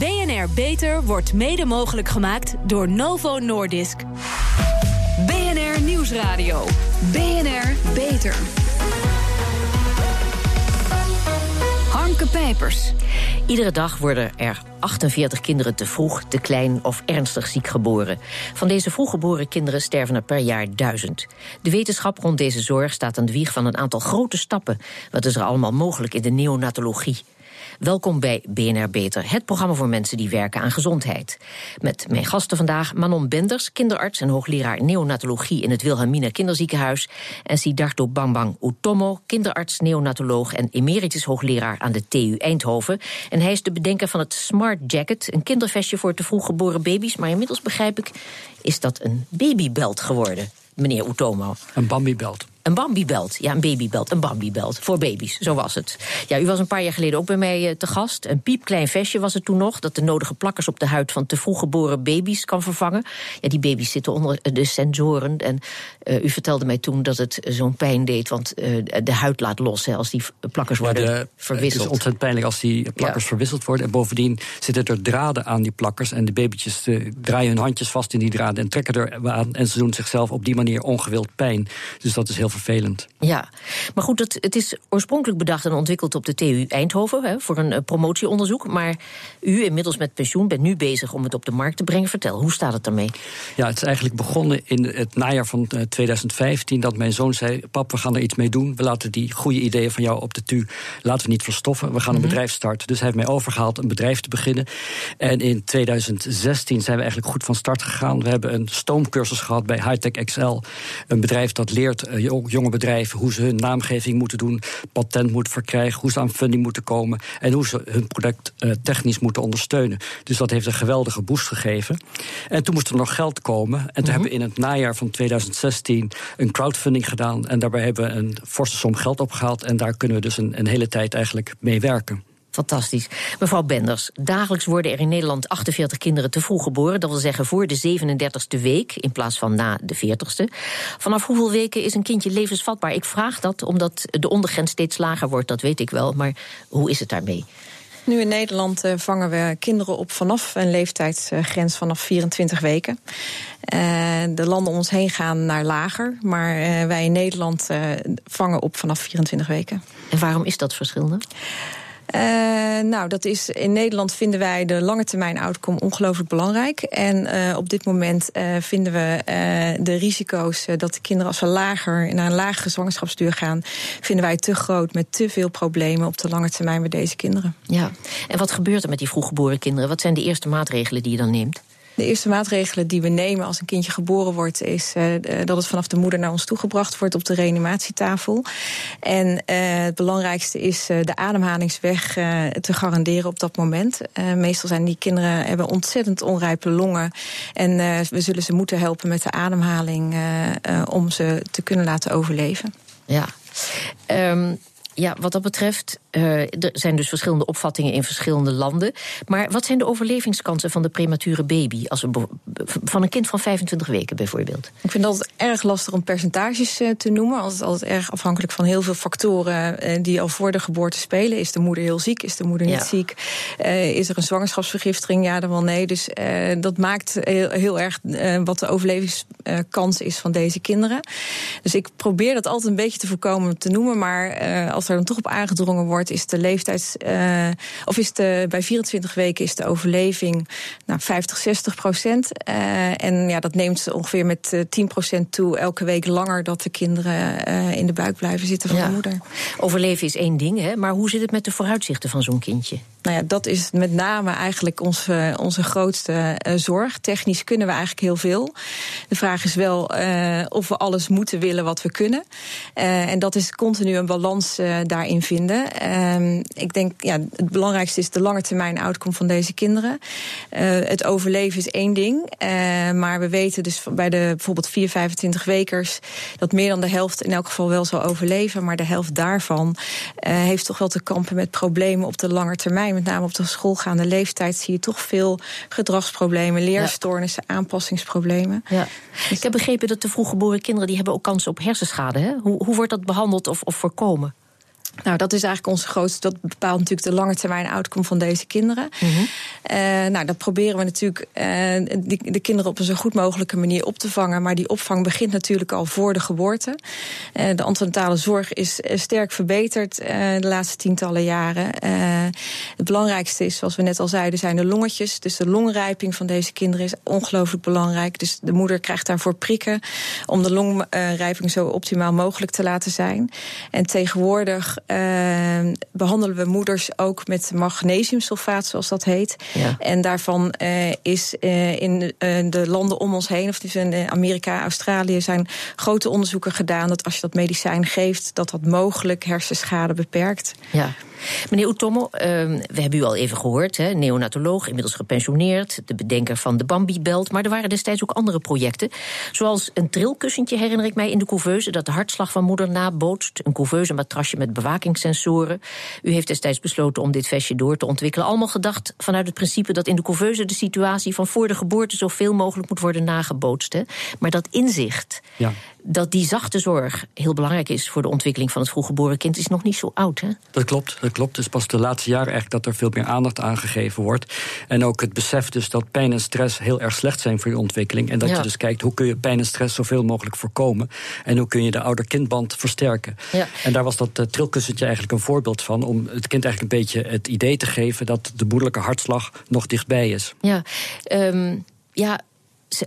BNR Beter wordt mede mogelijk gemaakt door Novo Nordisk. BNR Nieuwsradio. BNR Beter. Harmke Pijpers. Iedere dag worden er 48 kinderen te vroeg, te klein of ernstig ziek geboren. Van deze vroeggeboren kinderen sterven er per jaar duizend. De wetenschap rond deze zorg staat aan de wieg van een aantal grote stappen. Wat is er allemaal mogelijk in de neonatologie? Welkom bij BNR Beter, het programma voor mensen die werken aan gezondheid. Met mijn gasten vandaag Manon Benders, kinderarts en hoogleraar neonatologie in het Wilhelmina Kinderziekenhuis. En Siddhartho Bangbang Utomo, kinderarts, neonatoloog en emeritus hoogleraar aan de TU Eindhoven. En hij is de bedenker van het Smart Jacket, een kindervestje voor te vroeg geboren baby's. Maar inmiddels begrijp ik, is dat een babybelt geworden, meneer Utomo. Een bambibelt. Een bambibelt, ja, een babybelt, een bambibelt. Voor baby's, zo was het. Ja, u was een paar jaar geleden ook bij mij eh, te gast. Een piepklein vestje was het toen nog... dat de nodige plakkers op de huid van te vroeg geboren baby's kan vervangen. Ja, die baby's zitten onder de sensoren. En uh, u vertelde mij toen dat het zo'n pijn deed... want uh, de huid laat los hè, als die plakkers worden ja, de, verwisseld. Het is ontzettend pijnlijk als die plakkers ja. verwisseld worden. En bovendien zitten er draden aan die plakkers... en de babytjes draaien hun handjes vast in die draden... en trekken er aan en ze doen zichzelf op die manier ongewild pijn. Dus dat is heel vervelend. Ja, maar goed, het, het is oorspronkelijk bedacht en ontwikkeld op de TU Eindhoven hè, voor een uh, promotieonderzoek. Maar u, inmiddels met pensioen, bent nu bezig om het op de markt te brengen. Vertel, hoe staat het daarmee? Ja, het is eigenlijk begonnen in het najaar van uh, 2015 dat mijn zoon zei: Pap, we gaan er iets mee doen. We laten die goede ideeën van jou op de TU laten we niet verstoffen. We gaan een mm -hmm. bedrijf starten. Dus hij heeft mij overgehaald een bedrijf te beginnen. En in 2016 zijn we eigenlijk goed van start gegaan. We hebben een stoomcursus gehad bij Hightech XL, een bedrijf dat leert jonge bedrijven hoe ze hun naamgeving moeten doen, patent moeten verkrijgen, hoe ze aan funding moeten komen en hoe ze hun product uh, technisch moeten ondersteunen. Dus dat heeft een geweldige boost gegeven. En toen moest er nog geld komen. En toen mm -hmm. hebben we in het najaar van 2016 een crowdfunding gedaan. En daarbij hebben we een forse som geld opgehaald. En daar kunnen we dus een, een hele tijd eigenlijk mee werken. Fantastisch. Mevrouw Benders, dagelijks worden er in Nederland 48 kinderen te vroeg geboren. Dat wil zeggen voor de 37e week in plaats van na de 40ste. Vanaf hoeveel weken is een kindje levensvatbaar? Ik vraag dat omdat de ondergrens steeds lager wordt, dat weet ik wel. Maar hoe is het daarmee? Nu in Nederland uh, vangen we kinderen op vanaf een leeftijdsgrens vanaf 24 weken. Uh, de landen om ons heen gaan naar lager, maar uh, wij in Nederland vangen op vanaf 24 weken. En waarom is dat verschillende? Uh, nou, dat is in Nederland vinden wij de lange termijn outcome ongelooflijk belangrijk. En uh, op dit moment uh, vinden we de risico's dat de kinderen als we lager naar een lagere zwangerschapsduur gaan, vinden wij te groot met te veel problemen op de lange termijn met deze kinderen. Ja. En wat gebeurt er met die vroeggeboren kinderen? Wat zijn de eerste maatregelen die je dan neemt? De eerste maatregelen die we nemen als een kindje geboren wordt, is uh, dat het vanaf de moeder naar ons toegebracht wordt op de reanimatietafel. En uh, het belangrijkste is uh, de ademhalingsweg te garanderen op dat moment. meestal zijn die kinderen hebben ontzettend onrijpe longen. En we zullen ze moeten helpen met de ademhaling om ze te kunnen laten overleven. Ja. Um ja, wat dat betreft, uh, er zijn dus verschillende opvattingen in verschillende landen. Maar wat zijn de overlevingskansen van de premature baby? Als we van een kind van 25 weken bijvoorbeeld? Ik vind dat erg lastig om percentages uh, te noemen. Altijd, altijd erg afhankelijk van heel veel factoren uh, die al voor de geboorte spelen. Is de moeder heel ziek? Is de moeder niet ja. ziek? is er een zwangerschapsvergiftiging? Ja, dan wel nee. Dus dat maakt heel, heel erg wat de overlevingskans is van deze kinderen. Dus ik probeer dat altijd een beetje te voorkomen te noemen. Maar als er dan toch op aangedrongen wordt, is de leeftijds. Uh, of is de, bij 24 weken is de overleving nou, 50, 60 procent. Uh, en ja, dat neemt ongeveer met uh, 10 procent toe elke week langer dat de kinderen in de buik blijven zitten van ja. de moeder. Overleven is één ding, hè? maar hoe zit het met de vooruitzichten van zo'n kindje? Nou ja, dat is met name eigenlijk onze, onze grootste zorg. Technisch kunnen we eigenlijk heel veel. De vraag is wel of we alles moeten willen wat we kunnen. en dat is continu een balans daarin vinden. Uh, ik denk, ja, het belangrijkste is de lange termijn outcome van deze kinderen. Het overleven is één ding. maar we weten dus bij de bijvoorbeeld 4, 25 wekers dat meer dan de helft in elk geval wel zal overleven. Maar de helft daarvan heeft toch wel te kampen met problemen op de lange termijn. Met name op de schoolgaande leeftijd zie je toch veel gedragsproblemen, leerstoornissen, ja. aanpassingsproblemen. Ja. Ik heb begrepen dat de vroeggeboren kinderen die hebben ook kans op hersenschade. Hè? Hoe, hoe wordt dat behandeld of, of voorkomen? Nou, dat is eigenlijk onze grootste. Dat bepaalt natuurlijk de lange termijn outcome van deze kinderen. Mm -hmm. Nou, dat proberen we natuurlijk de, de, kinderen op een zo goed mogelijke manier op te vangen. Maar die opvang begint natuurlijk al voor de geboorte. de antenatale zorg is sterk verbeterd de laatste tientallen jaren. het belangrijkste is, zoals we net al zeiden, zijn de longetjes. Dus de longrijping van deze kinderen is ongelooflijk belangrijk. Dus de moeder krijgt daarvoor prikken om de longrijping zo optimaal mogelijk te laten zijn. En tegenwoordig uh, behandelen we moeders ook met magnesiumsulfaat, zoals dat heet. Ja. En daarvan uh, is uh, in de landen om ons heen, of dus in Amerika, Australië, zijn grote onderzoeken gedaan dat als je dat medicijn geeft, dat dat mogelijk hersenschade beperkt. Ja. Meneer Utomo, ehm, we hebben u al even gehoord, neonatoloog, inmiddels gepensioneerd, de bedenker van de Bambi-belt. Maar er waren destijds ook andere projecten. Zoals een trilkussentje, herinner ik mij, in de couveuse, dat de hartslag van moeder nabootst. Een couveuse matrasje met bewakingssensoren. U heeft destijds besloten om dit vestje door te ontwikkelen. Allemaal gedacht vanuit het principe dat in de couveuse de situatie van voor de geboorte zoveel mogelijk moet worden nagebootst. Maar dat inzicht, ja dat die zachte zorg heel belangrijk is voor de ontwikkeling van het vroeggeboren kind, is nog niet zo oud. Hè? Dat klopt, dat klopt. Het is pas de laatste jaren echt dat er veel meer aandacht aan gegeven wordt. En ook het besef dus dat pijn en stress heel erg slecht zijn voor je ontwikkeling. En dat je dus kijkt hoe kun je pijn en stress zoveel mogelijk voorkomen. En hoe kun je de ouder-kindband versterken. Ja. En daar was dat uh, trilkussentje eigenlijk een voorbeeld van. Om het kind eigenlijk een beetje het idee te geven dat de moederlijke hartslag nog dichtbij is. Ja, um, ja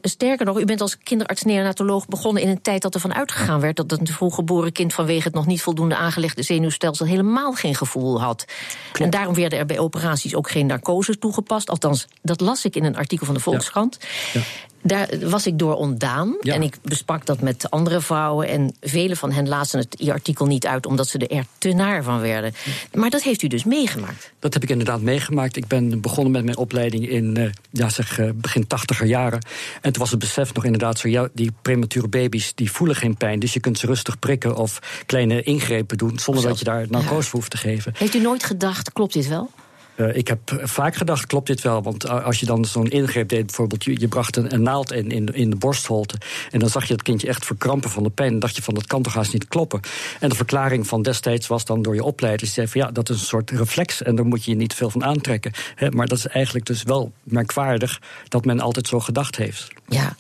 Sterker nog, u bent als kinderarts-neonatoloog begonnen in een tijd dat er van uitgegaan werd dat een vroeggeboren kind vanwege het nog niet voldoende aangelegde zenuwstelsel helemaal geen gevoel had. En daarom werden er bij operaties ook geen narcose toegepast. Althans, dat las ik in een artikel van de Volkskrant. Ja. Daar was ik door ontdaan. En ik besprak dat met andere vrouwen. En vele van hen lazen het artikel niet uit omdat ze er te naar van werden. Maar dat heeft u dus meegemaakt? Dat heb ik inderdaad meegemaakt. Ik ben begonnen met mijn opleiding in uh, ja, zeg, uh, begin tachtiger jaren. En toen was het besef nog inderdaad zo: ja, die premature baby's die voelen geen pijn. Dus je kunt ze rustig prikken of kleine ingrepen doen zonder dat je daar narcose ja. hoeft te geven. Heeft u nooit gedacht, klopt dit wel? Uh, ik heb vaak gedacht, klopt dit wel? Want als je dan zo'n ingreep deed, bijvoorbeeld, je, je bracht een, naald in, in, de, borstholte. En dan zag je het kindje echt verkrampen van de pijn. Dacht je van, dat kan toch haast niet kloppen. En de verklaring van destijds was dan door je opleider. Die zei van ja, dat is een soort reflex en daar moet je je niet veel van aantrekken. maar dat is eigenlijk dus wel merkwaardig dat men altijd zo gedacht heeft. Ja,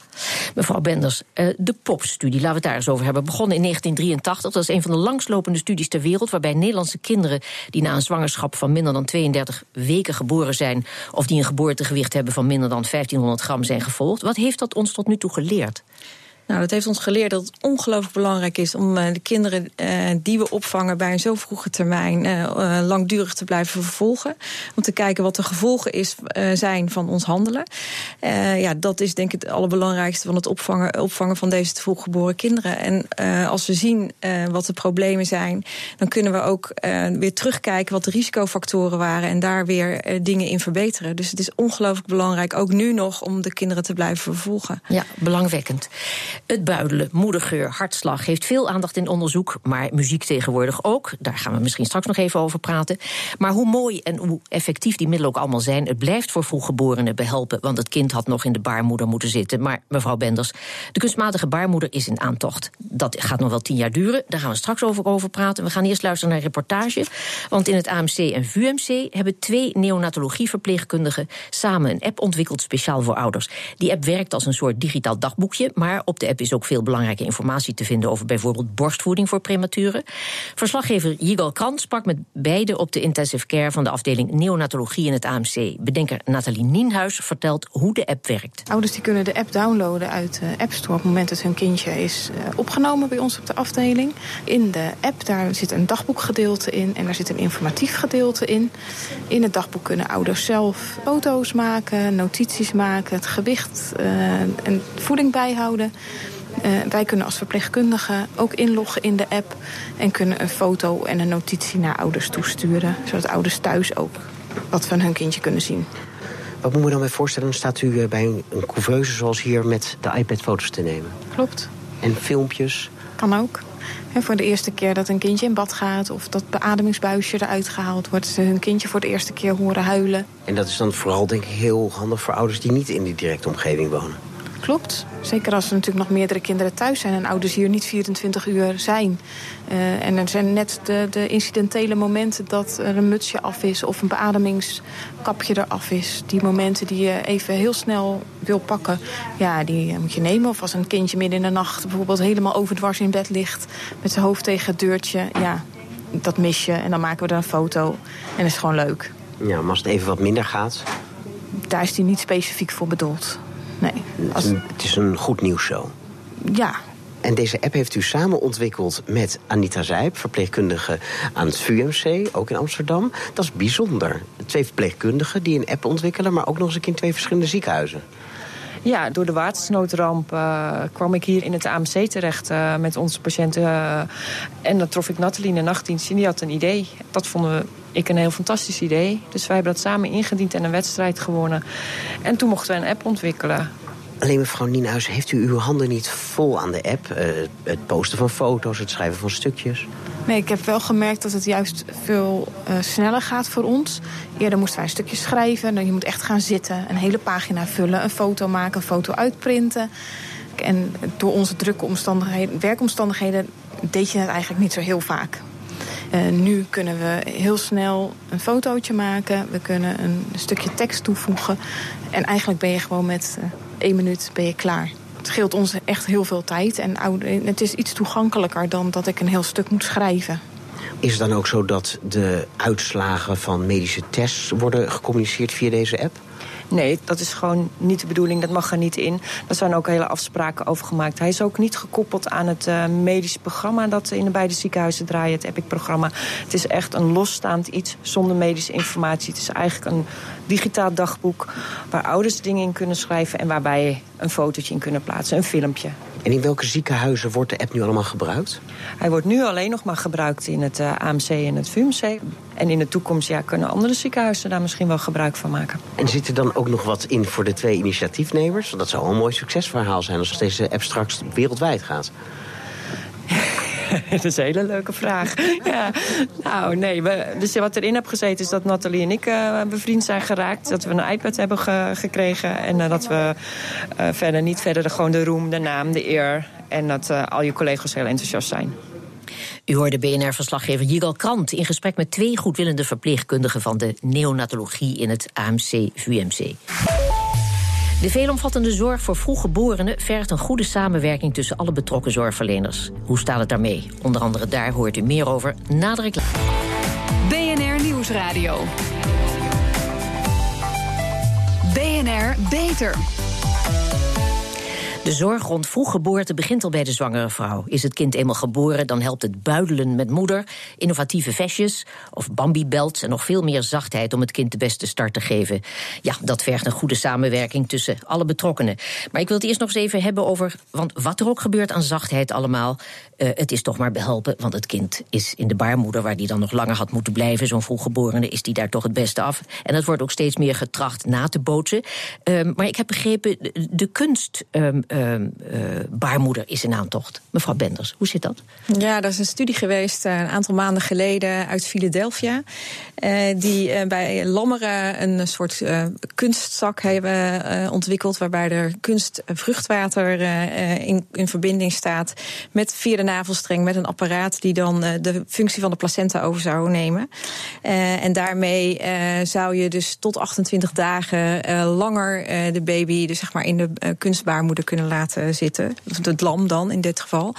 mevrouw Benders, uh, de POP-studie, laten we het daar eens over hebben. Begonnen in 1983. Dat is een van de langslopende studies ter wereld. waarbij Nederlandse kinderen die na een zwangerschap van minder dan 32 weken geboren zijn. of die een geboortegewicht hebben van minder dan 1500 gram zijn gevolgd. Wat heeft dat ons tot nu toe geleerd? Nou, dat heeft ons geleerd dat het ongelooflijk belangrijk is om uh, de kinderen uh, die we opvangen bij een zo vroege termijn uh, langdurig te blijven vervolgen. Om te kijken wat de gevolgen is, zijn van ons handelen. ja, dat is denk ik het allerbelangrijkste van het opvangen, opvangen van deze te vroeg geboren kinderen. En als we zien wat de problemen zijn, dan kunnen we ook weer terugkijken wat de risicofactoren waren en daar weer dingen in verbeteren. Dus het is ongelooflijk belangrijk, ook nu nog, om de kinderen te blijven vervolgen. Ja, belangwekkend. Het buidelen, moedergeur, hartslag heeft veel aandacht in onderzoek, maar muziek tegenwoordig ook. Daar gaan we misschien straks nog even over praten. Maar hoe mooi en hoe effectief die middelen ook allemaal zijn, het blijft voor vroeggeborenen behelpen, want het kind had nog in de baarmoeder moeten zitten. Maar mevrouw Benders, de kunstmatige baarmoeder is in aantocht. Dat gaat nog wel tien jaar duren. Daar gaan we straks over, over praten. We gaan eerst luisteren naar een reportage. Want in het AMC en VUMC hebben twee neonatologieverpleegkundigen samen een app ontwikkeld speciaal voor ouders. Die app werkt als een soort digitaal dagboekje, maar op de app is ook veel belangrijke informatie te vinden over bijvoorbeeld borstvoeding voor prematuren. Verslaggever Yigal Kant sprak met beide op de intensive care van de afdeling neonatologie in het AMC. Bedenker Nathalie Nienhuis vertelt hoe de app werkt. Ouders die kunnen de app downloaden uit de App Store op het moment dat hun kindje is eh, opgenomen bij ons op de afdeling. In de app daar zit een dagboekgedeelte in en daar zit een informatief gedeelte in. In het dagboek kunnen ouders zelf foto's maken, notities maken, het gewicht uh, en voeding bijhouden. Uh, wij kunnen als verpleegkundige ook inloggen in de app en kunnen een foto en een notitie naar ouders toesturen, zodat ouders thuis ook wat van hun kindje kunnen zien. Wat moet we dan bij voorstellen? staat u eh, bij een couveuse zoals hier met de iPad foto's te nemen. Klopt. En filmpjes? Kan ook. voor de eerste keer dat een kindje in bad gaat of dat beademingsbuisje eruit gehaald wordt, ze hun kindje voor de eerste keer horen huilen. En dat is dan vooral denk ik heel handig voor ouders die niet in die directe omgeving wonen. Klopt. Zeker als er natuurlijk nog meerdere kinderen thuis zijn en ouders hier niet 24 uur zijn. Uh, en er zijn net de, de, incidentele momenten dat er een mutsje af is of een beademingskapje eraf is. Die momenten die je even heel snel wil pakken, ja, die moet je nemen. Of als een kindje midden in de nacht bijvoorbeeld helemaal overdwars in bed ligt met zijn hoofd tegen het deurtje. Ja, dat mis je en dan maken we er een foto en dat is gewoon leuk. Ja, maar als het even wat minder gaat? Daar is die niet specifiek voor bedoeld. Nee. Als... Het is een goed nieuwsshow. Ja, en deze app heeft u samen ontwikkeld met Anita Zijp, verpleegkundige aan het VUMC, ook in Amsterdam. Dat is bijzonder. Twee verpleegkundigen die een app ontwikkelen, maar ook nog eens een keer in twee verschillende ziekenhuizen. Ja, door de watersnoodramp uh, kwam ik hier in het AMC terecht uh, met onze patiënten. Uh, en dan trof ik Nathalie in de nachtdienst en die had een idee. Dat vonden ik een heel fantastisch idee. Dus wij hebben dat samen ingediend en een wedstrijd gewonnen. En toen mochten we een app ontwikkelen. Alleen mevrouw Nienhuis, heeft u uw handen niet vol aan de app? Het posten van foto's, het schrijven van stukjes? Nee, ik heb wel gemerkt dat het juist veel uh, sneller gaat voor ons. Eerder moesten wij een stukje schrijven. Dan je moet echt gaan zitten, een hele pagina vullen, een foto maken, een foto uitprinten. En door onze drukke omstandigheden, werkomstandigheden deed je het eigenlijk niet zo heel vaak. Uh, nu kunnen we heel snel een fotootje maken. We kunnen een stukje tekst toevoegen. En eigenlijk ben je gewoon met uh, één minuut ben je klaar. Het scheelt ons echt heel veel tijd. En het is iets toegankelijker dan dat ik een heel stuk moet schrijven. Is het dan ook zo dat de uitslagen van medische tests worden gecommuniceerd via deze app? Nee, dat is gewoon niet de bedoeling. Dat mag er niet in. Daar zijn ook hele afspraken over gemaakt. Hij is ook niet gekoppeld aan het uh, medisch programma... dat in de beide ziekenhuizen draaien, het EPIC-programma. Het is echt een losstaand iets zonder medische informatie. Het is eigenlijk een digitaal dagboek... waar ouders dingen in kunnen schrijven... en waarbij een fotootje in kunnen plaatsen, een filmpje. En in welke ziekenhuizen wordt de app nu allemaal gebruikt? Hij wordt nu alleen nog maar gebruikt in het uh, AMC en het VUMC. En in de toekomst ja, kunnen andere ziekenhuizen daar misschien wel gebruik van maken. En zit er dan ook nog wat in voor de twee initiatiefnemers? Want dat zou een mooi succesverhaal zijn als deze app straks wereldwijd gaat. dat is een hele leuke vraag. ja. Nou, nee. We, dus wat erin heb gezeten is dat Nathalie en ik uh, bevriend zijn geraakt. Dat we een iPad hebben ge gekregen. En uh, dat we uh, verder niet verder de, gewoon de roem, de naam, de eer. En dat al je collega's heel enthousiast zijn. U hoorde BNR-verslaggever Jigal Krant in gesprek met twee goedwillende verpleegkundigen van de neonatologie in het AMC-VUMC. De veelomvattende zorg voor vroeggeborenen vergt een goede samenwerking tussen alle betrokken zorgverleners. Hoe staat het daarmee? Onder andere daar hoort u meer over na. BNR Nieuwsradio. BNR Beter. De zorg rond vroeggeboorte begint al bij de zwangere vrouw. Is het kind eenmaal geboren, dan helpt het buidelen met moeder, innovatieve vestjes of bambibelts en nog veel meer zachtheid om het kind de beste start te geven. Ja, dat vergt een goede samenwerking tussen alle betrokkenen. Maar ik wil het eerst nog eens even hebben over, want wat er ook gebeurt aan zachtheid allemaal, uh, het is toch maar behelpen, want het kind is in de baarmoeder waar die dan nog langer had moeten blijven, zo'n vroeggeborene, is die daar toch het beste af. En dat wordt ook steeds meer getracht na te bootsen. Uh, maar ik heb begrepen, de kunst. Uh, baarmoeder is in aantocht. Mevrouw Benders, hoe zit dat? Ja, dat is een studie geweest een aantal maanden geleden uit Philadelphia. die bij Lammeren een soort kunstzak hebben ontwikkeld. waarbij er kunstvruchtwater in, in verbinding staat met via de navelstreng. met een apparaat die dan de functie van de placenta over zou nemen. en daarmee zou je dus tot 28 dagen langer de baby, dus zeg maar in de kunstbaarmoeder kunnen laten zitten. Het lam dan in dit geval.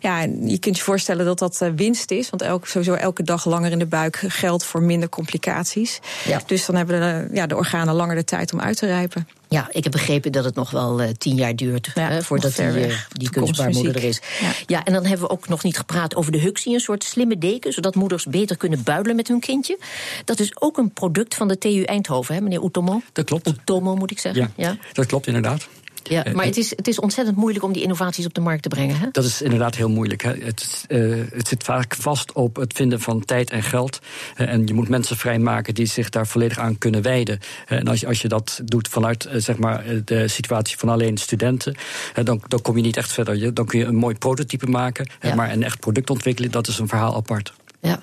Ja, je kunt je voorstellen dat dat winst is. Want elk, sowieso elke dag langer in de buik geldt voor minder complicaties. Ja. Dus dan hebben de, ja, de organen langer de tijd om uit te rijpen. Ja, ik heb begrepen dat het nog wel uh, tien jaar duurt ja, hè, voordat die, uh, die kunstbaarmoeder er is. Ja. ja. en dan hebben we ook nog niet gepraat over de Huxie, een soort slimme deken, zodat moeders beter kunnen buidelen met hun kindje. Dat is ook een product van de TU Eindhoven, hè, meneer Utomo? Dat klopt. Utomo moet ik zeggen. Ja, dat klopt inderdaad. Ja, maar het is, het is ontzettend moeilijk om die innovaties op de markt te brengen. Hè? Dat is inderdaad heel moeilijk. Hè. Het, uh, het zit vaak vast op het vinden van tijd en geld. Uh, en je moet mensen vrijmaken die zich daar volledig aan kunnen wijden. Uh, en als je, als je dat doet vanuit zeg maar, de situatie van alleen studenten, dan, dan kom je niet echt verder. Dan kun je een mooi prototype maken. Ja. Maar een echt product ontwikkelen, dat is een verhaal apart. Ja.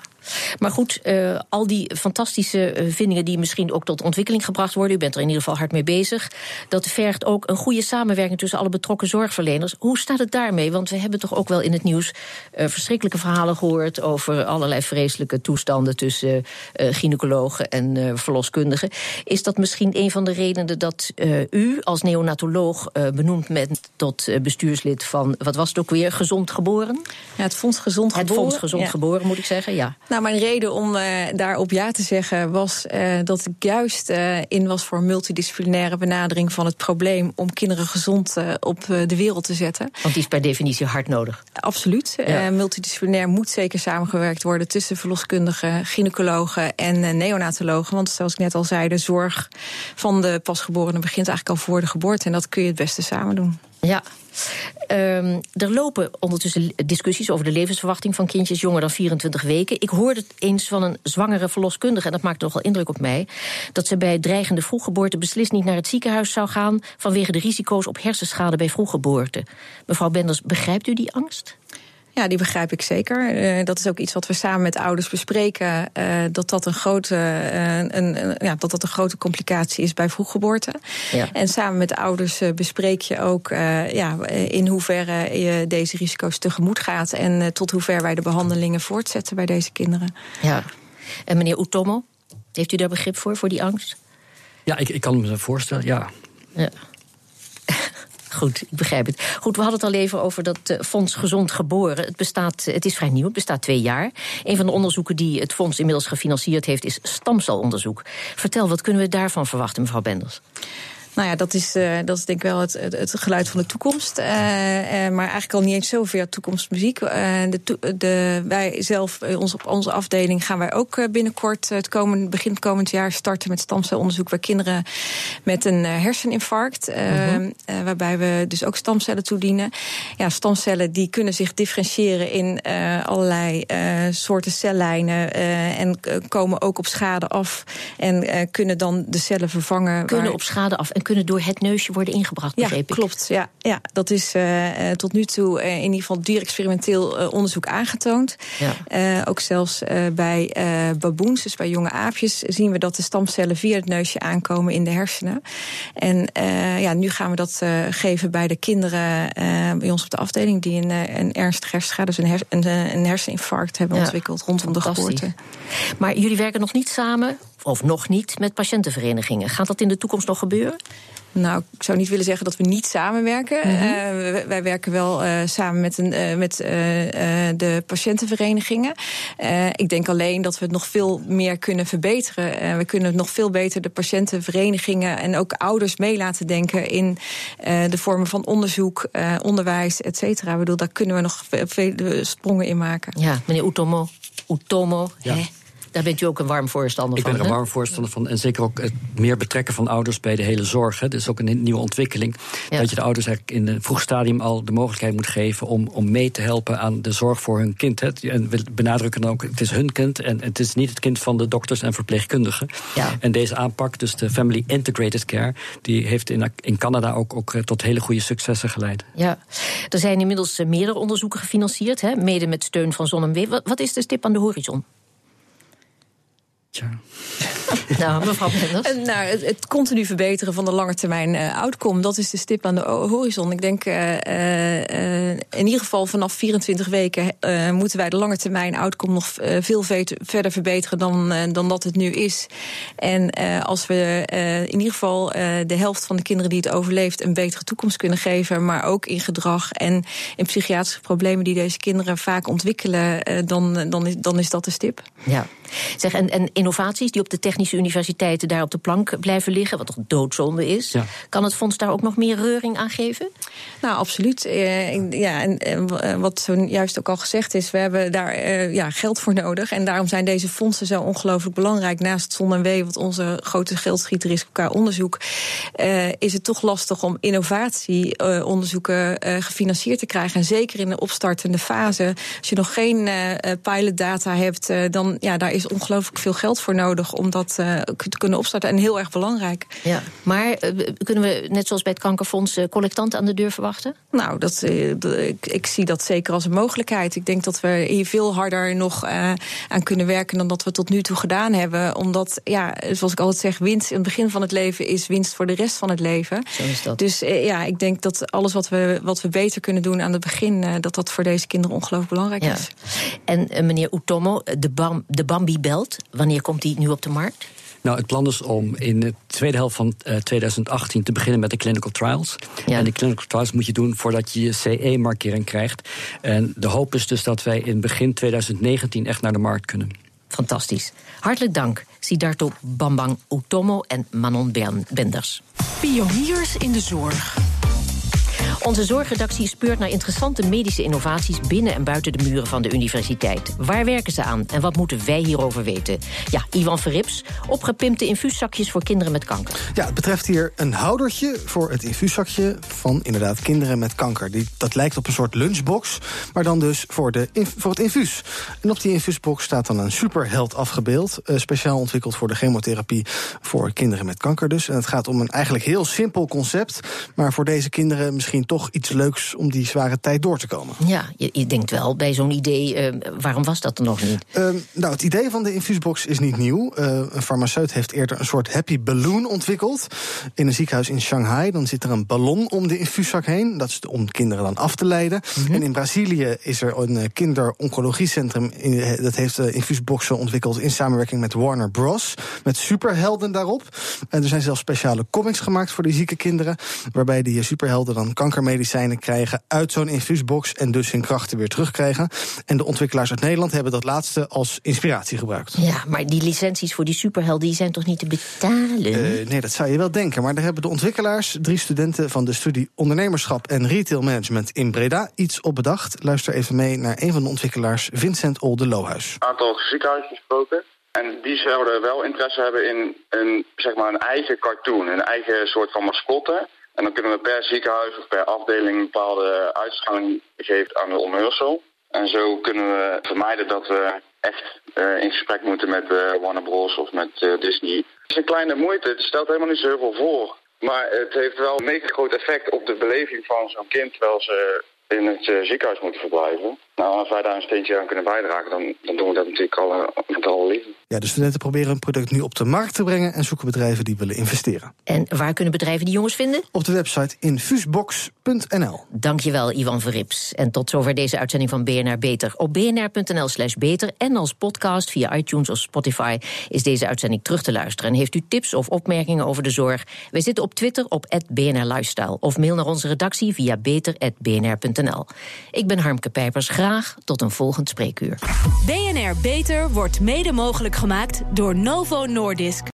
Maar goed, uh, al die fantastische uh, vindingen die misschien ook tot ontwikkeling gebracht worden, u bent er in ieder geval hard mee bezig, dat vergt ook een goede samenwerking tussen alle betrokken zorgverleners. Hoe staat het daarmee? Want we hebben toch ook wel in het nieuws uh, verschrikkelijke verhalen gehoord over allerlei vreselijke toestanden tussen gynaecologen en verloskundigen. Is dat misschien een van de redenen dat u als neonatoloog benoemd bent tot bestuurslid van, wat was het ook weer, Gezond Geboren? Ja, het Fonds Gezond het Geboren. Fonds Gezond ja. Geboren, moet ik zeggen, ja. Nou, mijn reden om uh, daarop ja te zeggen was uh, dat ik juist uh, in was voor een multidisciplinaire benadering van het probleem om kinderen gezond op de wereld te zetten. Want die is per definitie hard nodig. Absoluut. Ja. multidisciplinair moet zeker samengewerkt worden tussen verloskundigen, gynaecologen en neonatologen. Want zoals ik net al zei, de zorg van de pasgeborenen begint eigenlijk al voor de geboorte. En dat kun je het beste samen doen. Ja. Um, er lopen ondertussen discussies over de levensverwachting van kindjes jonger dan 24 weken. Ik hoorde het eens van een zwangere verloskundige, en dat maakte nogal indruk op mij, dat ze bij dreigende vroeggeboorte beslist niet naar het ziekenhuis zou gaan vanwege de risico's op hersenschade bij vroeggeboorte. Mevrouw Benders, begrijpt u die angst? Ja, die begrijp ik zeker. Uh, dat is ook iets wat we samen met ouders bespreken. Uh, dat, dat, een grote, uh, een, een, ja, dat dat een grote complicatie is bij vroeggeboorte. Ja. En samen met ouders bespreek je ook ja, in hoeverre je deze risico's tegemoet gaat. En tot hoever wij de behandelingen voortzetten bij deze kinderen. Ja. En meneer Utomo, heeft u daar begrip voor, voor die angst? Ja, ik, ik kan me dat voorstellen, ja. ja. Goed, ik begrijp het. Goed, we hadden het al even over dat uh, Fonds Gezond Geboren. Het, bestaat, het is vrij nieuw, het bestaat twee jaar. Een van de onderzoeken die het fonds inmiddels gefinancierd heeft... is stamcelonderzoek. Vertel, wat kunnen we daarvan verwachten, mevrouw Benders? Nou ja, dat is, uh, dat is denk ik wel het, het, het geluid van de toekomst. Uh, uh, maar eigenlijk al niet eens zoveel toekomstmuziek. de, de, wij zelf, ons, op onze afdeling, gaan wij ook binnenkort, het komend, begin komend jaar, starten met stamcelonderzoek bij kinderen met een herseninfarct. -huh. waarbij we dus ook stamcellen toedienen. Ja, stamcellen die kunnen zich differentiëren in allerlei soorten cellijnen. en komen ook op schade af. En kunnen dan de cellen vervangen. Kunnen waar... op schade af. En kunnen door het neusje worden ingebracht, begreep ja, klopt. Ja, ja, dat is uh, tot nu toe uh, in ieder geval duur experimenteel uh, onderzoek aangetoond. Ja. ook zelfs bij baboons, dus bij jonge aapjes, zien we dat de stamcellen via het neusje aankomen in de hersenen. En ja, nu gaan we dat geven bij de kinderen bij ons op de afdeling die een, een ernstige hersenschade, dus een, her een, een herseninfarct hebben ja. ontwikkeld rondom de geboorte. Maar jullie werken nog niet samen of nog niet, met patiëntenverenigingen. Gaat dat in de toekomst nog gebeuren? Nou, ik zou niet willen zeggen dat we niet samenwerken. Mm -hmm. uh, wij werken wel uh, samen met, een, uh, met de patiëntenverenigingen. ik denk alleen dat we het nog veel meer kunnen verbeteren. we kunnen nog veel beter de patiëntenverenigingen en ook ouders mee laten denken in de vormen van onderzoek, onderwijs, et cetera. Ik bedoel, daar kunnen we nog veel sprongen in maken. Ja, meneer Utomo. Utomo, ja. hè? Daar bent u ook een warm voorstander ik van. Ik ben er een warm voorstander van. En zeker ook het meer betrekken van ouders bij de hele zorg. Hè. Dat is ook een nieuwe ontwikkeling. Ja. Dat je de ouders eigenlijk in een vroeg stadium al de mogelijkheid moet geven om, om mee te helpen aan de zorg voor hun kind. Hè. En we benadrukken dan ook, het is hun kind en het is niet het kind van de dokters en verpleegkundigen. Ja. En deze aanpak, dus de Family Integrated Care, die heeft in, in Canada ook, ook tot hele goede successen geleid. Ja, er zijn inmiddels meerdere onderzoeken gefinancierd, hè, mede met steun van ZonMW. Wat, wat is de stip aan de horizon? Tja. nou, mevrouw. Nou, het, het, continu verbeteren van de langetermijn uh, outcome, dat is de stip aan de horizon. Ik denk uh, uh, in ieder geval vanaf 24 weken moeten wij de langetermijn outcome nog veel verder verbeteren dan, dan dat het nu is. En als we in ieder geval de helft van de kinderen die het overleeft een betere toekomst kunnen geven, maar ook in gedrag en in psychiatrische problemen die deze kinderen vaak ontwikkelen, dan, dan, is, dan is dat de stip. Ja. Zeg, en, en innovaties die op de technische universiteiten daar op de plank blijven liggen, wat toch doodzonde is. Ja. Kan het fonds daar ook nog meer reuring aan geven? Nou, absoluut. Uh, ja, en, en wat zojuist ook al gezegd is, we hebben daar uh, ja, geld voor nodig. En daarom zijn deze fondsen zo ongelooflijk belangrijk. Naast Zon en W, wat onze grote geldschieter is qua onderzoek, uh, is het toch lastig om innovatieonderzoeken gefinancierd te krijgen. En zeker in de opstartende fase. Als je nog geen pilotdata hebt, dan ja, daar is ongelooflijk veel geld geld voor nodig om dat te kunnen opstarten. En heel erg belangrijk. Ja, maar kunnen we, net zoals bij het Kankerfonds, collectanten aan de deur verwachten? Nou, dat, ik, ik, zie dat zeker als een mogelijkheid. Ik denk dat we hier veel harder nog aan kunnen werken dan dat we tot nu toe gedaan hebben. Omdat, ja, zoals ik altijd zeg, winst in het begin van het leven is winst voor de rest van het leven. Zo is dat. Dus ja, ik denk dat alles wat we, wat we beter kunnen doen aan het begin, dat dat voor deze kinderen ongelooflijk belangrijk is. En meneer Utomo, de, bam, de Bambi-belt, wanneer komt die nu op de markt? Nou, het plan is om in de tweede helft van uh, eh, 2018 te beginnen met de clinical trials. Ja. En die clinical trials moet je doen voordat je je CE-markering krijgt. En de hoop is dus dat wij in begin 2019 echt naar de markt kunnen. Fantastisch. Hartelijk dank, Sidarto Bambang Utomo en Manon Benders. Pioniers in de zorg. Onze zorgredactie speurt naar interessante medische innovaties binnen en buiten de muren van de universiteit. Waar werken ze aan en wat moeten wij hierover weten? Ja, Ivan Verrips, opgepimpte infuuszakjes voor kinderen met kanker. Ja, het betreft hier een houdertje voor het infuuszakje van inderdaad kinderen met kanker. Die, dat lijkt op een soort lunchbox, maar dan dus voor, de, voor het infuus. En op die infuusbox staat dan een superheld afgebeeld. Uh, speciaal ontwikkeld voor de chemotherapie voor kinderen met kanker dus. En het gaat om een eigenlijk heel simpel concept, maar voor deze kinderen misschien toch iets leuks om die zware tijd door te komen. Ja, je, je denkt wel bij zo'n idee, uh, waarom was dat er nog niet? Uh, nou, het idee van de infuusbox is niet nieuw. Uh, een farmaceut heeft eerder een soort happy balloon ontwikkeld. In een ziekenhuis in Shanghai. Dan zit er een ballon om de infuuszak heen. Dat is om kinderen dan af te leiden. Mm En in Brazilië is er een eh, kinderoncologicentrum. dat heeft infuusboxen ontwikkeld in samenwerking met Warner Bros. Met superhelden daarop. En er zijn zelfs speciale comics gemaakt voor die zieke kinderen. Waarbij die superhelden dan kanker medicijnen krijgen uit zo'n infuusbox en dus hun krachten weer terugkrijgen. En de ontwikkelaars uit Nederland hebben dat laatste als inspiratie gebruikt. Ja, maar die licenties voor die superhelden die zijn toch niet te betalen? Uh, nee, dat zou je wel denken. Maar daar hebben de ontwikkelaars, drie studenten van de studie ondernemerschap en retail management in Breda, iets op bedacht. Luister even mee naar een van de ontwikkelaars, Vincent Olde Lohuis. Een aantal ziekenhuizen gesproken. En die zouden wel interesse hebben in een, zeg maar een eigen cartoon, een eigen soort van mascotte. En dan kunnen we per ziekenhuis of per afdeling een bepaalde uitstraling geven aan de omhulsel. En zo kunnen we vermijden dat we echt uh, in gesprek moeten met uh, Warner Bros. of met uh, Disney. Het is een kleine moeite, het stelt helemaal niet zo heel veel voor. Maar het heeft wel een mega groot effect op de beleving van zo'n kind terwijl ze in het ziekenhuis moeten verblijven. Nou, als wij daar een steentje aan kunnen bijdragen, dan, dan doen we dat natuurlijk al uh, met alle liefde. Ja, de studenten proberen een product nu op de markt te brengen en zoeken bedrijven die willen investeren. En waar kunnen bedrijven die jongens vinden? Op de website infusbox.nl. Dankjewel, Ivan Verrips. En tot zover deze uitzending van BNR Beter. Op bnr.nl slash beter en als podcast via iTunes of Spotify is deze uitzending terug te luisteren. En heeft u tips of opmerkingen over de zorg? Wij zitten op Twitter op BNR Lifestyle of mail naar onze redactie via beter.bnr.nl. Ik ben Harmke Pijpers. Tot een volgend spreekuur. BNR Beter wordt mede mogelijk gemaakt door Novo Nordisk.